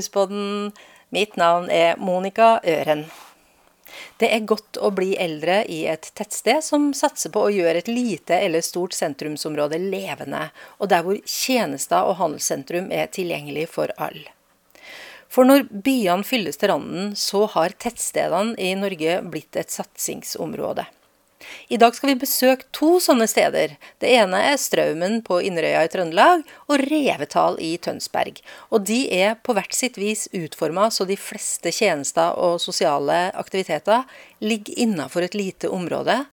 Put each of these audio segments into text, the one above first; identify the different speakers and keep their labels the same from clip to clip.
Speaker 1: Plusspodden. Mitt navn er Monica Øren. Det er godt å bli eldre i et tettsted som satser på å gjøre et lite eller stort sentrumsområde levende, og der hvor tjenester og handelssentrum er tilgjengelig for alle. For når byene fylles til randen, så har tettstedene i Norge blitt et satsingsområde. I dag skal vi besøke to sånne steder. Det ene er Straumen på Inderøya i Trøndelag, og Revetal i Tønsberg. Og de er på hvert sitt vis utforma så de fleste tjenester og sosiale aktiviteter ligger innafor et lite område.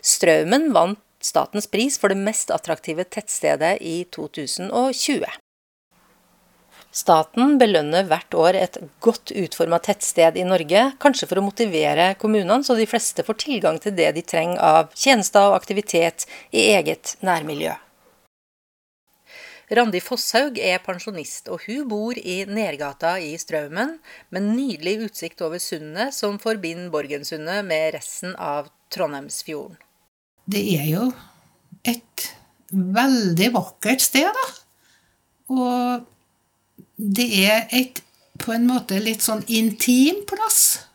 Speaker 1: Straumen vant statens pris for det mest attraktive tettstedet i 2020. Staten belønner hvert år et godt utforma tettsted i Norge, kanskje for å motivere kommunene så de fleste får tilgang til det de trenger av tjenester og aktivitet i eget nærmiljø. Randi Fosshaug er pensjonist, og hun bor i Nergata i Straumen, med nydelig utsikt over sundet som forbinder Borgensundet med resten av Trondheimsfjorden.
Speaker 2: Det er jo et veldig vakkert sted, da. Og det er et på en måte litt sånn intim plass.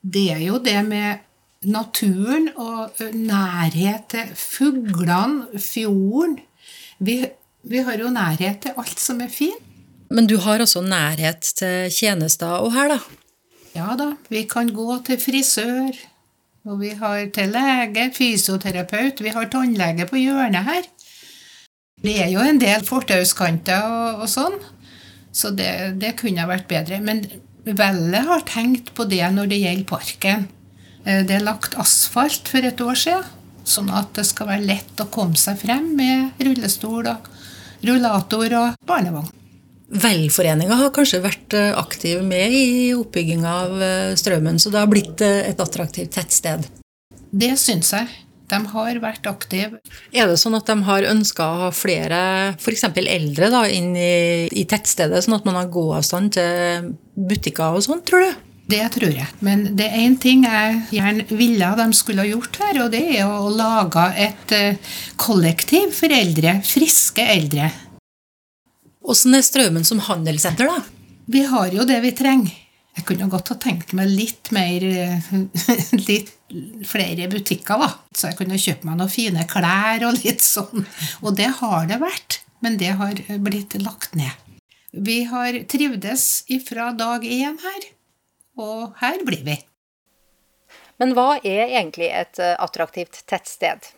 Speaker 2: Det er jo det med naturen og nærhet til fuglene, fjorden. Vi, vi har jo nærhet til alt som er fint.
Speaker 1: Men du har også nærhet til tjenester og her, da?
Speaker 2: Ja da. Vi kan gå til frisør. Og vi har til lege, fysioterapeut. Vi har tannlege på hjørnet her. Det er jo en del fortauskanter og, og sånn. Så det, det kunne vært bedre. Men Vellet har tenkt på det når det gjelder parken. Eh, det er lagt asfalt for et år siden, sånn at det skal være lett å komme seg frem med rullestol og rullator og barnevogn.
Speaker 1: Velforeninga har kanskje vært eh, aktiv med i oppbygginga av eh, Strømmen, så det har blitt et attraktivt tettsted?
Speaker 2: Det syns jeg. De har vært aktive.
Speaker 1: Er det sånn at de har ønska å ha flere f.eks. eldre da, inn i, i, tettstedet, sånn at man har gåavstand til butikker og sånn, tror du?
Speaker 2: Det tror jeg. Men det er én ting jeg gjerne ville de skulle ha gjort her, og det er å lage et eh, kollektiv for eldre. Friske eldre.
Speaker 1: Åssen er Strømmen som handelssenter, da?
Speaker 2: Vi har jo det vi trenger. Jeg kunne godt ha tenkt meg litt mer eh, Litt flere butikker, da. Så jeg kunne kjøpe meg noen fine klær og litt sånn. Og det har det vært, men det har blitt lagt ned. Vi har trivdes ifra dag én her, og her blir vi.
Speaker 1: Men hva er egentlig et eh, attraktivt tettsted?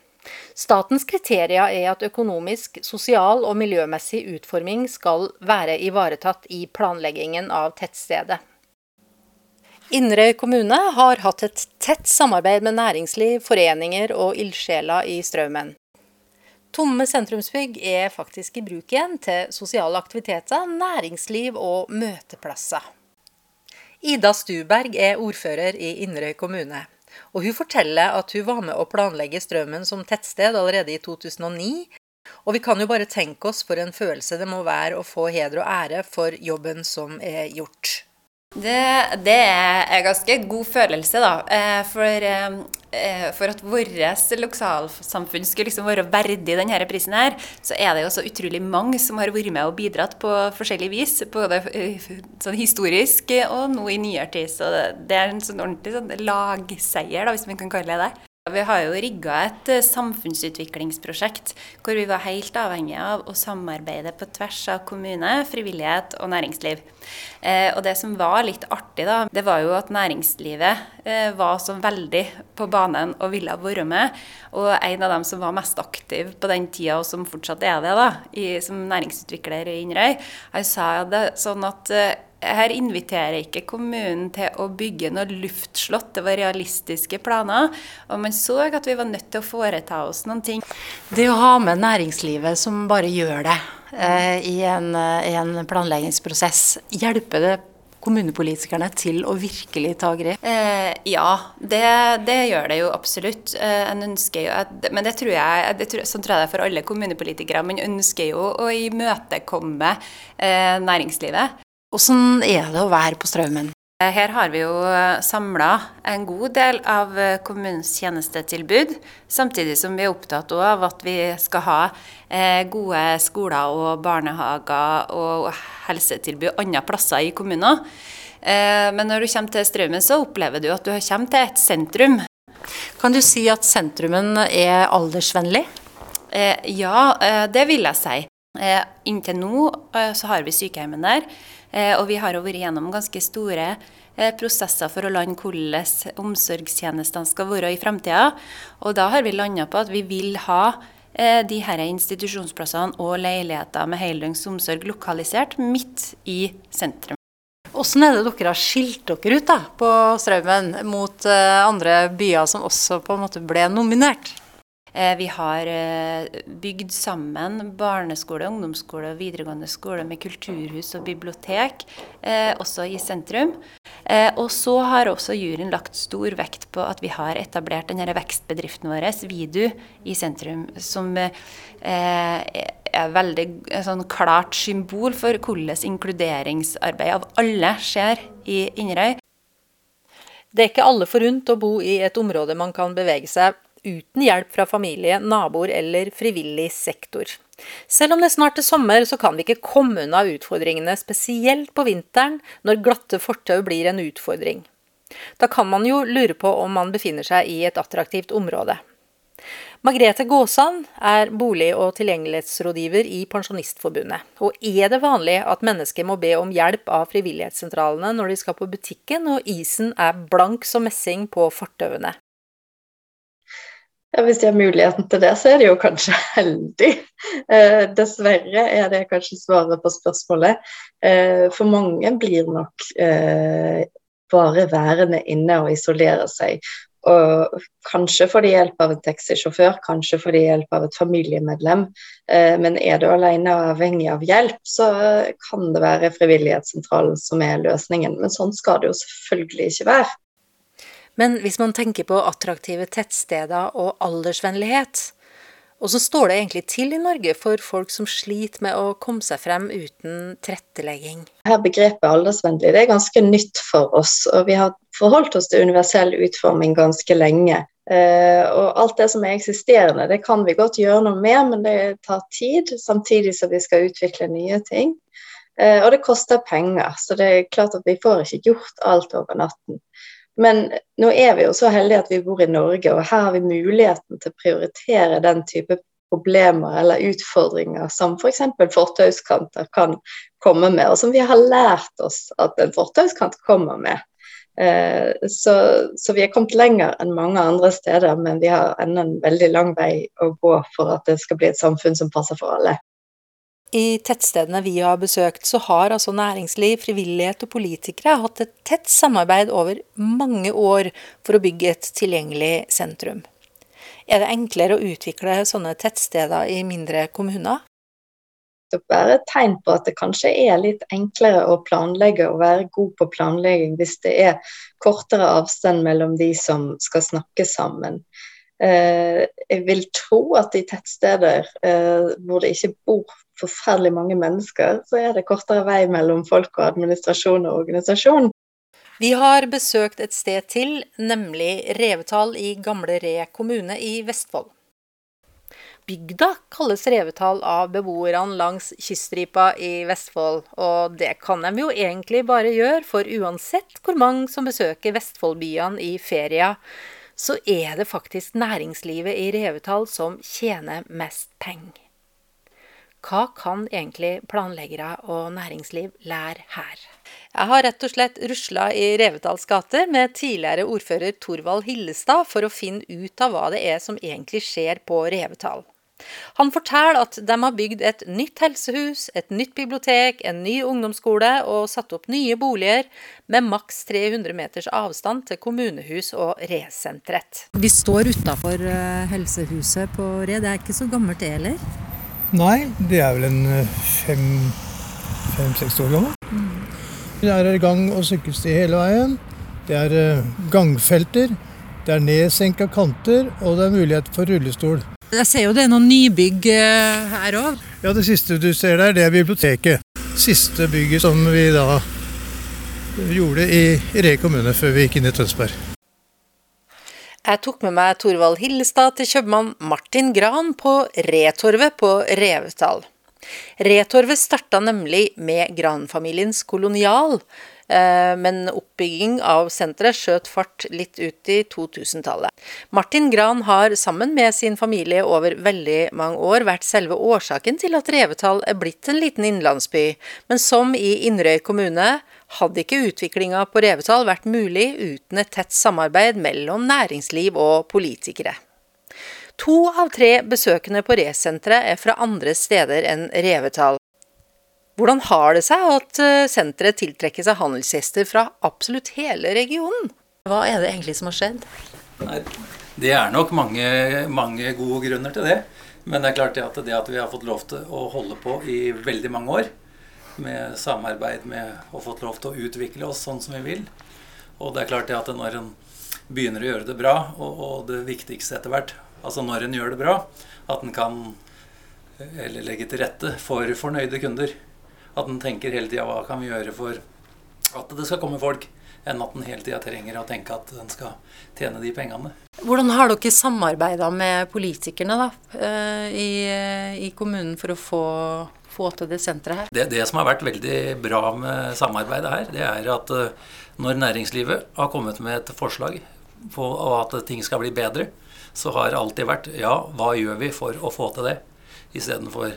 Speaker 1: Statens kriterier er at økonomisk, sosial og miljømessig utforming skal være ivaretatt i planleggingen av tettstedet. Inderøy kommune har hatt et tett samarbeid med næringsliv, foreninger og ildsjeler i Straumen. Tomme sentrumsbygg er faktisk i bruk igjen til sosiale aktiviteter, næringsliv og møteplasser. Ida Stuberg er ordfører i Inderøy kommune. Og hun forteller at hun var med å planlegge Straumen som tettsted allerede i 2009. Og vi kan jo bare tenke oss for en følelse det må være å få heder og ære for jobben som er gjort.
Speaker 3: Det, det, er en ganske god følelse, da. Eh, for, eh, for at vårt lokalsamfunn skulle liksom være verdig denne prisen her, så er det jo så utrolig mange som har vært med og bidratt på forskjellig vis. Både eh, sånn historisk og nå i nyere tid. Så det er en sånn ordentlig sånn lagseier, da, hvis man kan kalle det det. Vi har jo rigga et eh, samfunnsutviklingsprosjekt hvor vi var helt avhengige av å samarbeide på tvers av kommune, frivillighet og næringsliv. Eh, og det som var litt artig, da, det var jo at næringslivet eh, var så veldig på banen og ville være med. Og en av dem som var mest aktiv på den tida, og som fortsatt er det, da, som næringsutvikler i Inderøy, han sa det sånn at her inviterer ikke kommunen til å bygge noe luftslott, det var realistiske planer. Og man så at vi var nødt til å foreta oss noen ting.
Speaker 1: Det å ha med næringslivet som bare gjør det eh, i, en, i, en, planleggingsprosess, hjelper det kommunepolitikerne til å virkelig ta grep?
Speaker 3: Eh, ja, det, det, gjør det jo absolutt. Eh, jo at, men det tror jeg, det tror, sånn tror jeg det er for alle kommunepolitikere. Man ønsker jo å imøtekomme eh, næringslivet.
Speaker 1: Åssen er det å være på Straumen?
Speaker 3: Her har vi jo samla en god del av kommunens tjenestetilbud, samtidig som vi er opptatt av at vi skal ha gode skoler og barnehager og helsetilbud andre plasser i kommunen. Men når du kommer til Straumen, så opplever du at du kommer til et sentrum.
Speaker 1: Kan du si at sentrumen er aldersvennlig?
Speaker 3: Ja, det vil jeg si. Inntil nå så har vi sykehjemmet der. Eh, og vi har vært gjennom ganske store eh, prosesser for å lande hvordan omsorgstjenestene skal være i fremtida. Og da har vi landa på at vi vil ha eh, de her institusjonsplassene og leiligheter med heldøgns omsorg lokalisert midt i sentrum.
Speaker 1: Hvordan er det dere har skilt dere ut da, på Straumen mot andre byer som også på en måte ble nominert?
Speaker 3: Eh, vi har eh, bygd sammen barneskole, ungdomsskole og videregående skole med kulturhus og bibliotek, eh, også i sentrum. Og så har også juryen lagt stor vekt på at vi har etablert denne vekstbedriften vår, Vidu, i sentrum, som er veldig sånn klart symbol for hvordan inkluderingsarbeid av alle skjer i Inderøy.
Speaker 1: Det er ikke alle forunt å bo i et område man kan bevege seg uten hjelp fra familie, naboer eller frivillig sektor. Selv om det snart er sommer, så kan vi ikke komme unna utfordringene, spesielt på vinteren, når glatte fortau blir en utfordring. Da kan man jo lure på om man befinner seg i et attraktivt område. Margrethe Gåsand er bolig- og tilgjengelighetsrådgiver i Pensjonistforbundet. Og er det vanlig at mennesker må be om hjelp av frivillighetssentralene når de skal på butikken og isen er blank som messing på fortauene?
Speaker 4: Ja, Hvis de har muligheten til det, så er de jo kanskje heldig. Eh, dessverre er det kanskje svaret på spørsmålet. Eh, for mange blir nok eh, bare værende inne og isolere seg. Og kanskje får de hjelp av en taxisjåfør, kanskje får de hjelp av et familiemedlem. Eh, men er du alene og avhengig av hjelp, så kan det være frivillighetssentralen som er løsningen. Men sånn skal det jo selvfølgelig ikke være.
Speaker 1: Men hvis man tenker på attraktive tettsteder og aldersvennlighet, og så står det egentlig til i Norge for folk som sliter med å komme seg frem uten tilrettelegging?
Speaker 4: Her Begrepet aldersvennlig det er ganske nytt for oss, og vi har forholdt oss til universell utforming ganske lenge. Uh, og alt det som er eksisterende, det kan vi godt gjøre noe med, men det tar tid, samtidig som vi skal utvikle nye ting. Uh, og det koster penger, så det er klart at vi får ikke gjort alt over natten. Men nå er vi jo så heldige at vi bor i Norge, og her har vi muligheten til å prioritere den type problemer eller utfordringer som f.eks. For fortauskanter kan komme med, og som vi har lært oss at en fortauskant kommer med. Eh, så, så, vi er kommet lenger enn mange andre steder, men vi har ennå en veldig lang vei å gå for at det skal bli et samfunn som passer for alle.
Speaker 1: I tettstedene vi har besøkt, så har altså næringsliv, frivillighet og politikere hatt et tett samarbeid over mange år for å bygge et tilgjengelig sentrum. Er det enklere å utvikle sånne tettsteder i mindre kommuner?
Speaker 4: Det er et tegn på at det kanskje er litt enklere å planlegge og være god på planlegging hvis det er kortere avstand mellom de som skal snakke sammen. Eh, jeg vil tro at i tettsteder eh, hvor det ikke bor forferdelig mange mennesker, så er det kortere vei mellom folk og administrasjon og organisasjon.
Speaker 1: Vi har besøkt et sted til, nemlig Revetal i Gamle Re kommune i Vestfold. Bygda kalles Revetal av beboerne langs kyststripa i Vestfold, og det kan de jo egentlig bare gjøre, for uansett hvor mange som besøker Vestfoldbyene i feria, så er det faktisk næringslivet i Revetal som tjener mest penger. Hva kan egentlig planleggere og næringsliv lære her? Jeg har rett og slett rusla i Revetals gater med tidligere ordfører Torvald Hillestad for å finne ut av hva det er som egentlig skjer på Revetal. Han forteller at de har bygd et nytt helsehus, et nytt bibliotek, en ny ungdomsskole og satt opp nye boliger med maks 300 meters avstand til kommunehus og resenteret. Vi står utafor eh, helsehuset på Re. Det er ikke så gammelt det heller?
Speaker 5: Nei, det er vel en eh, fem-seks år gamle. Mm. Det er gang- og sykkelsti hele veien. Det er eh, gangfelter. Det er nedsenka kanter, og det er mulighet for rullestol.
Speaker 1: Jeg ser jo det er noen nybygg eh, her òg.
Speaker 5: Ja, det siste du ser der, det er biblioteket. Siste bygget som vi da gjorde i Re kommune før vi gikk inn i Tønsberg.
Speaker 1: Jeg tok med meg Torvald Hillestad til kjøpmann Martin Gran på Retorvet på Revetal. Retorvet starta nemlig med Gran-familiens kolonial, Eh, men oppbygging av senteret skjøt fart litt ut i 2000-tallet. Martin Gran har sammen med sin familie over veldig mange år vært selve årsaken til at Revetal er blitt en liten innlandsby, men som i Inderøy kommune hadde ikke utviklinga på Revetal vært mulig uten et tett samarbeid mellom næringsliv og politikere. To av tre besøkende på Resenteret er fra andre steder enn Revetal. Hvordan har det seg at eh, senteret tiltrekker seg handelsgjester fra absolutt hele regionen? Hva er det egentlig som har skjedd?
Speaker 6: Nei, det er nok mange, mange, gode grunner til det. Men det er klart at det at vi har fått lov til å holde på i veldig mange år med samarbeid med og fått lov til å utvikle oss sånn som vi vil. Og det er klart det at når en begynner å gjøre det bra, og, og det viktigste etter hvert, altså når en gjør det bra, at en kan eller legge til rette for fornøyde kunder. At en tenker hele tida hva kan vi gjøre for at det skal komme folk, enn at en hele tida trenger å tenke at en skal tjene de pengene.
Speaker 1: Hvordan har dere samarbeida med politikerne da, eh, i, i, kommunen for å få, få til det senteret her?
Speaker 6: Det, det, som har vært veldig bra med samarbeidet her, det er at eh, når næringslivet har kommet med et forslag på at ting skal bli bedre, så har det alltid vært ja, hva gjør vi for å få til det? Istedenfor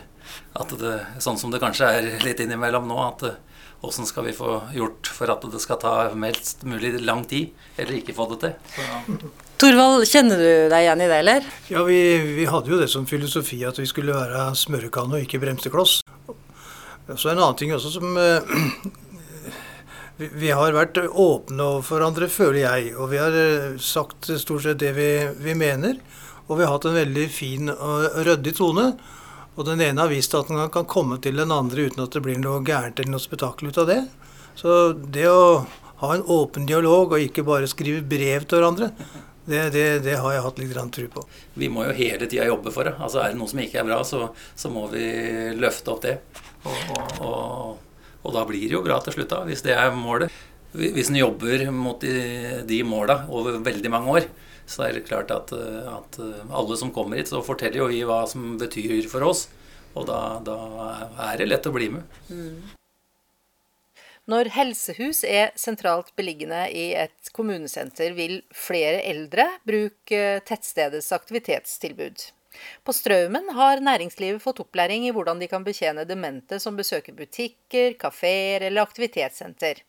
Speaker 6: at det, sånn som det kanskje er litt innimellom nå, at åssen skal vi få gjort for at det skal ta mest mulig lang tid, eller ikke få det til. Så.
Speaker 1: Torvald, kjenner du deg igjen i det, eller?
Speaker 5: Ja, vi, vi, hadde jo det som filosofi at vi skulle være smørekanne og ikke bremsekloss. Så en annen ting også som eh, Vi har vært åpne overfor hverandre, føler jeg. Og vi har eh, sagt stort sett det vi, vi mener. Og vi har hatt en veldig fin og ryddig tone. Og den ene har vist at den kan komme til den andre uten at det blir noe gærent eller noe spetakkel ut av det. Så det å ha en åpen dialog og ikke bare skrive brev til hverandre, det, det, det har jeg hatt litt tro på.
Speaker 6: Vi må jo hele tida jobbe for det. Altså Er det noe som ikke er bra, så, så må vi løfte opp det. Og, og, og, da blir det jo bra til slutt, da, hvis det er målet. Hvis en jobber mot de, de måla over veldig mange år, så er det klart at, eh, at, eh, alle som kommer hit, så forteller jo vi hva som betyr for oss. Og da, da er det lett å bli med. Mm.
Speaker 1: Når helsehus er sentralt beliggende i et kommunesenter, vil flere eldre bruke tettstedets aktivitetstilbud. På Straumen har næringslivet fått opplæring i hvordan de kan betjene demente som besøker butikker, kafeer eller aktivitetssenter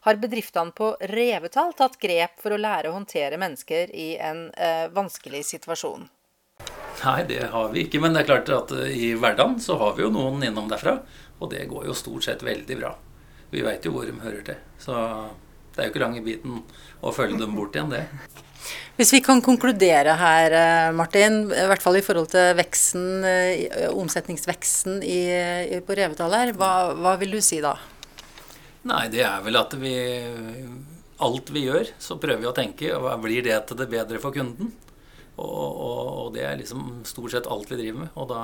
Speaker 1: har bedriftene på Revetal tatt grep for å lære å håndtere mennesker i en eh, vanskelig situasjon?
Speaker 6: Nei, det har vi ikke. Men det er klart at eh, i hverdagen så har vi jo noen innom derfra. Og det går jo stort sett veldig bra. Vi veit jo hvor de hører til. Så det er jo ikke lang i biten å følge dem bort igjen, det.
Speaker 1: Hvis vi kan konkludere her, eh, Martin, i hvert fall i forhold til veksten, eh, omsetningsveksten i, på Revetal her, hva, hva vil du si da?
Speaker 6: Nei, det er vel at vi Alt vi gjør, så prøver vi å tenke hva blir det til det bedre for kunden? Og, og, og, det er liksom stort sett alt vi driver med. Og da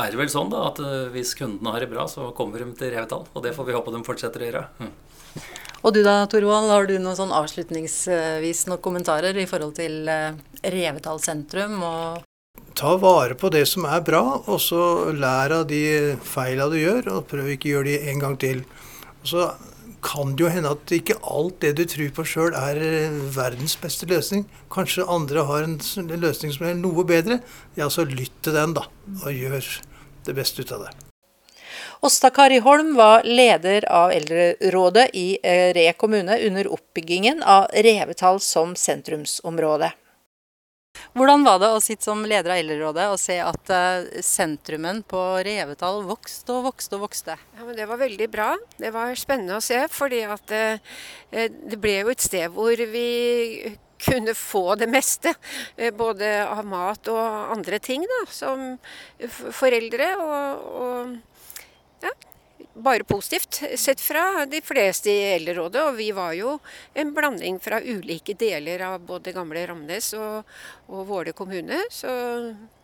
Speaker 6: er det vel sånn da at eh, hvis kundene har det bra, så kommer de til Revetal. Og det får vi håpe de fortsetter å gjøre. Mm.
Speaker 1: Og du da, Torvald, har du noen sånn avslutningsvis noen kommentarer i forhold til eh, Revetal sentrum og
Speaker 5: Ta vare på det som er bra, og så lær av de feila du gjør, og prøv ikke å gjøre de en gang til. Så kan det jo hende at ikke alt det du tror på sjøl er eh, verdens beste løsning. Kanskje andre har en løsning som er noe bedre. Ja, så lytt til den, da, og gjør det beste ut av det.
Speaker 1: Åsta Kari Holm var leder av Eldrerådet i eh, Re kommune under oppbyggingen av Revetal som sentrumsområde. Hvordan var det å sitte som leder av Eldrerådet og se at uh, sentrumen på Revetal vokste og vokste og vokste?
Speaker 7: Ja, Det var veldig bra. Det var spennende å se. fordi at uh, det ble jo et sted hvor vi kunne få det meste. Både av mat og andre ting da, som foreldre. og, og ja, bare positivt sett fra de fleste i Eldrerådet. Og vi var jo en blanding fra ulike deler av både gamle Ramnes og, og Våle kommune. Så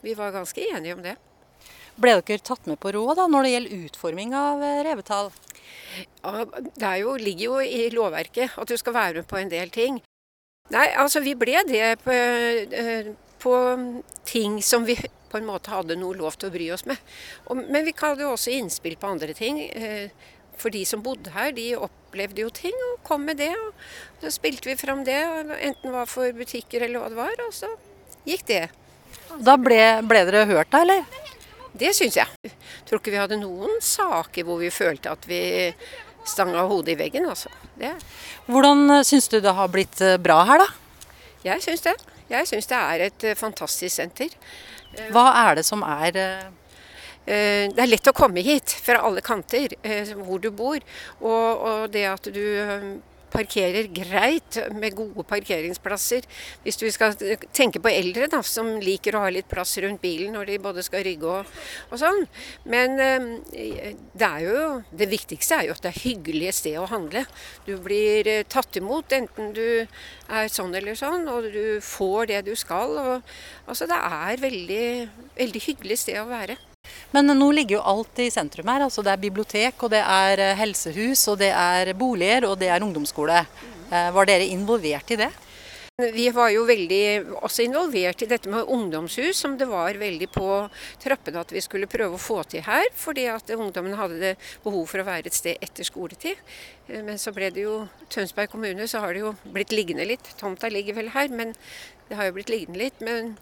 Speaker 7: vi var ganske enige om det.
Speaker 1: Ble dere tatt med på råd da, når det gjelder utforming av eh, revetall?
Speaker 7: Ja, det jo, ligger jo i lovverket at du skal være med på en del ting. Nei, altså vi ble det på, eh, på ting som vi på en måte hadde noe lov til å bry oss med. men vi hadde også innspill på andre ting. Eh, for de som bodde her, de opplevde jo ting og kom med det. og Så spilte vi fram det, enten det var for butikker eller hva det var. Og så gikk det.
Speaker 1: Da ble, ble dere hørt, da, eller?
Speaker 7: Det syns jeg. jeg. Tror ikke vi hadde noen saker hvor vi følte at vi stanga hodet i veggen, altså. Det.
Speaker 1: Hvordan syns du det har blitt eh, bra her, da?
Speaker 7: Jeg syns det. Jeg syns det er et eh, fantastisk senter.
Speaker 1: Hva er det som er eh,
Speaker 7: Eh, det er lett å komme hit fra alle kanter eh, hvor du bor. Og, og det at du eh, parkerer greit med gode parkeringsplasser. Hvis du skal tenke på eldre da, som liker å ha litt plass rundt bilen når de både skal rygge og, og sånn. Men det, er jo, det viktigste er jo at det er hyggelig et sted å handle. Du blir tatt imot enten du er sånn eller sånn, og du får det du skal. Og, altså det er veldig, veldig hyggelig sted å være.
Speaker 1: Men nå ligger jo alt i sentrum her. altså Det er bibliotek, og det er eh, helsehus, og det er boliger, og det er ungdomsskole. Eh, var dere involvert i det?
Speaker 7: Vi var jo veldig også involvert i dette med ungdomshus, som det var veldig på trappene at vi skulle prøve å få til her. Fordi at ungdommen hadde behov for å være et sted etter skoletid. Eh, men så ble det jo Tønsberg kommune, så har det jo blitt liggende litt. Tomta ligger vel her, men det har jo blitt liggende litt. Men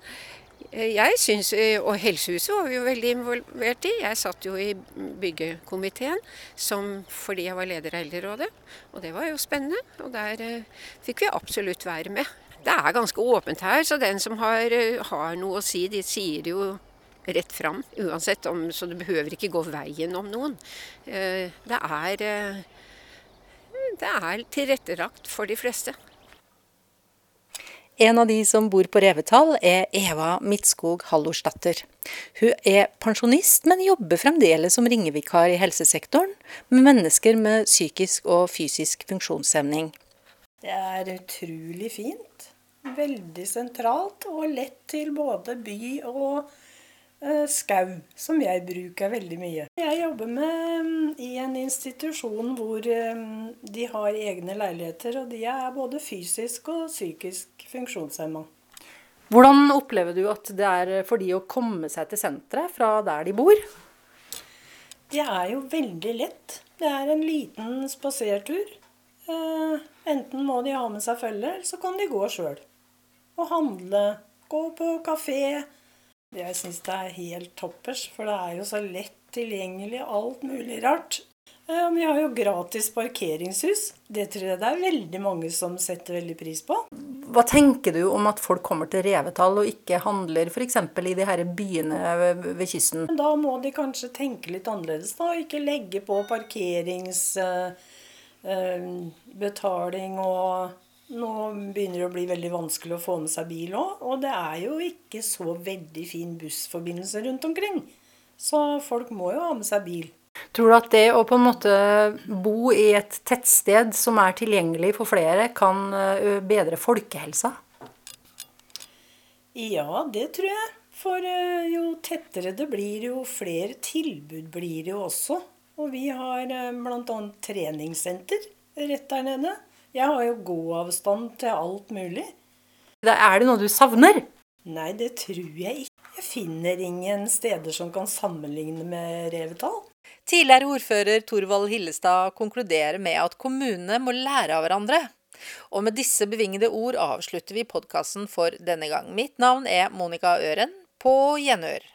Speaker 7: jeg syns, eh, og Helsehuset var vi jo veldig involvert i. Jeg satt jo i byggekomiteen som, fordi jeg var leder av Eldrerådet. Og det var jo spennende. Og der eh, fikk vi absolutt være med. Det er ganske åpent her, så den som har, har noe å si, de sier jo rett fram. Uansett om, så du behøver ikke gå veien om noen. Det er, det er tilrettelagt for de fleste.
Speaker 1: En av de som bor på Revetal, er Eva Midtskog Hallorsdatter. Hun er pensjonist, men jobber fremdeles som ringevikar i helsesektoren med mennesker med psykisk og fysisk funksjonshemning.
Speaker 8: Det er utrolig fint. Veldig sentralt og lett til både by og skau, som jeg bruker veldig mye. Jeg jobber med, mm, i en institusjon hvor mm, de har egne leiligheter, og de er både fysisk og psykisk funksjonshemma.
Speaker 1: Hvordan opplever du at det er for de å komme seg til senteret fra der de bor?
Speaker 8: Det er jo veldig lett. Det er en liten spasertur. Eh, enten må de ha med seg følge, eller så kan de gå sjøl. Og handle. Gå på kafé jeg syns det er helt toppers, for det er jo så lett tilgjengelig alt mulig rart. Eh, vi har jo gratis parkeringshus. Det tror jeg det er veldig mange som setter veldig pris på.
Speaker 1: Hva tenker du om at folk kommer til revetall og ikke handler f.eks. i de her byene ved kysten?
Speaker 8: Da må de kanskje tenke litt annerledes, da. Ikke legge på parkeringsbetaling eh, og nå begynner det å bli veldig vanskelig å få med seg bil òg. Og det er jo ikke så veldig fin bussforbindelse rundt omkring. Så folk må jo ha med seg bil.
Speaker 1: Tror du at det å på en måte bo i et tettsted som er tilgjengelig for flere, kan bedre folkehelsa?
Speaker 8: Ja, det tror jeg. For jo tettere det blir, jo flere tilbud blir det jo også. Og vi har bl.a. treningssenter rett der nede. Jeg har jo gåavstand til alt mulig.
Speaker 1: Er det noe du savner?
Speaker 8: Nei, det tror jeg ikke. Jeg finner ingen steder som kan sammenligne med revetall.
Speaker 1: Tidligere ordfører Torvald Hillestad konkluderer med at kommunene må lære av hverandre. Og med disse bevingede ord avslutter vi podkasten for denne gang. Mitt navn er Monica Øren. På gjenhør.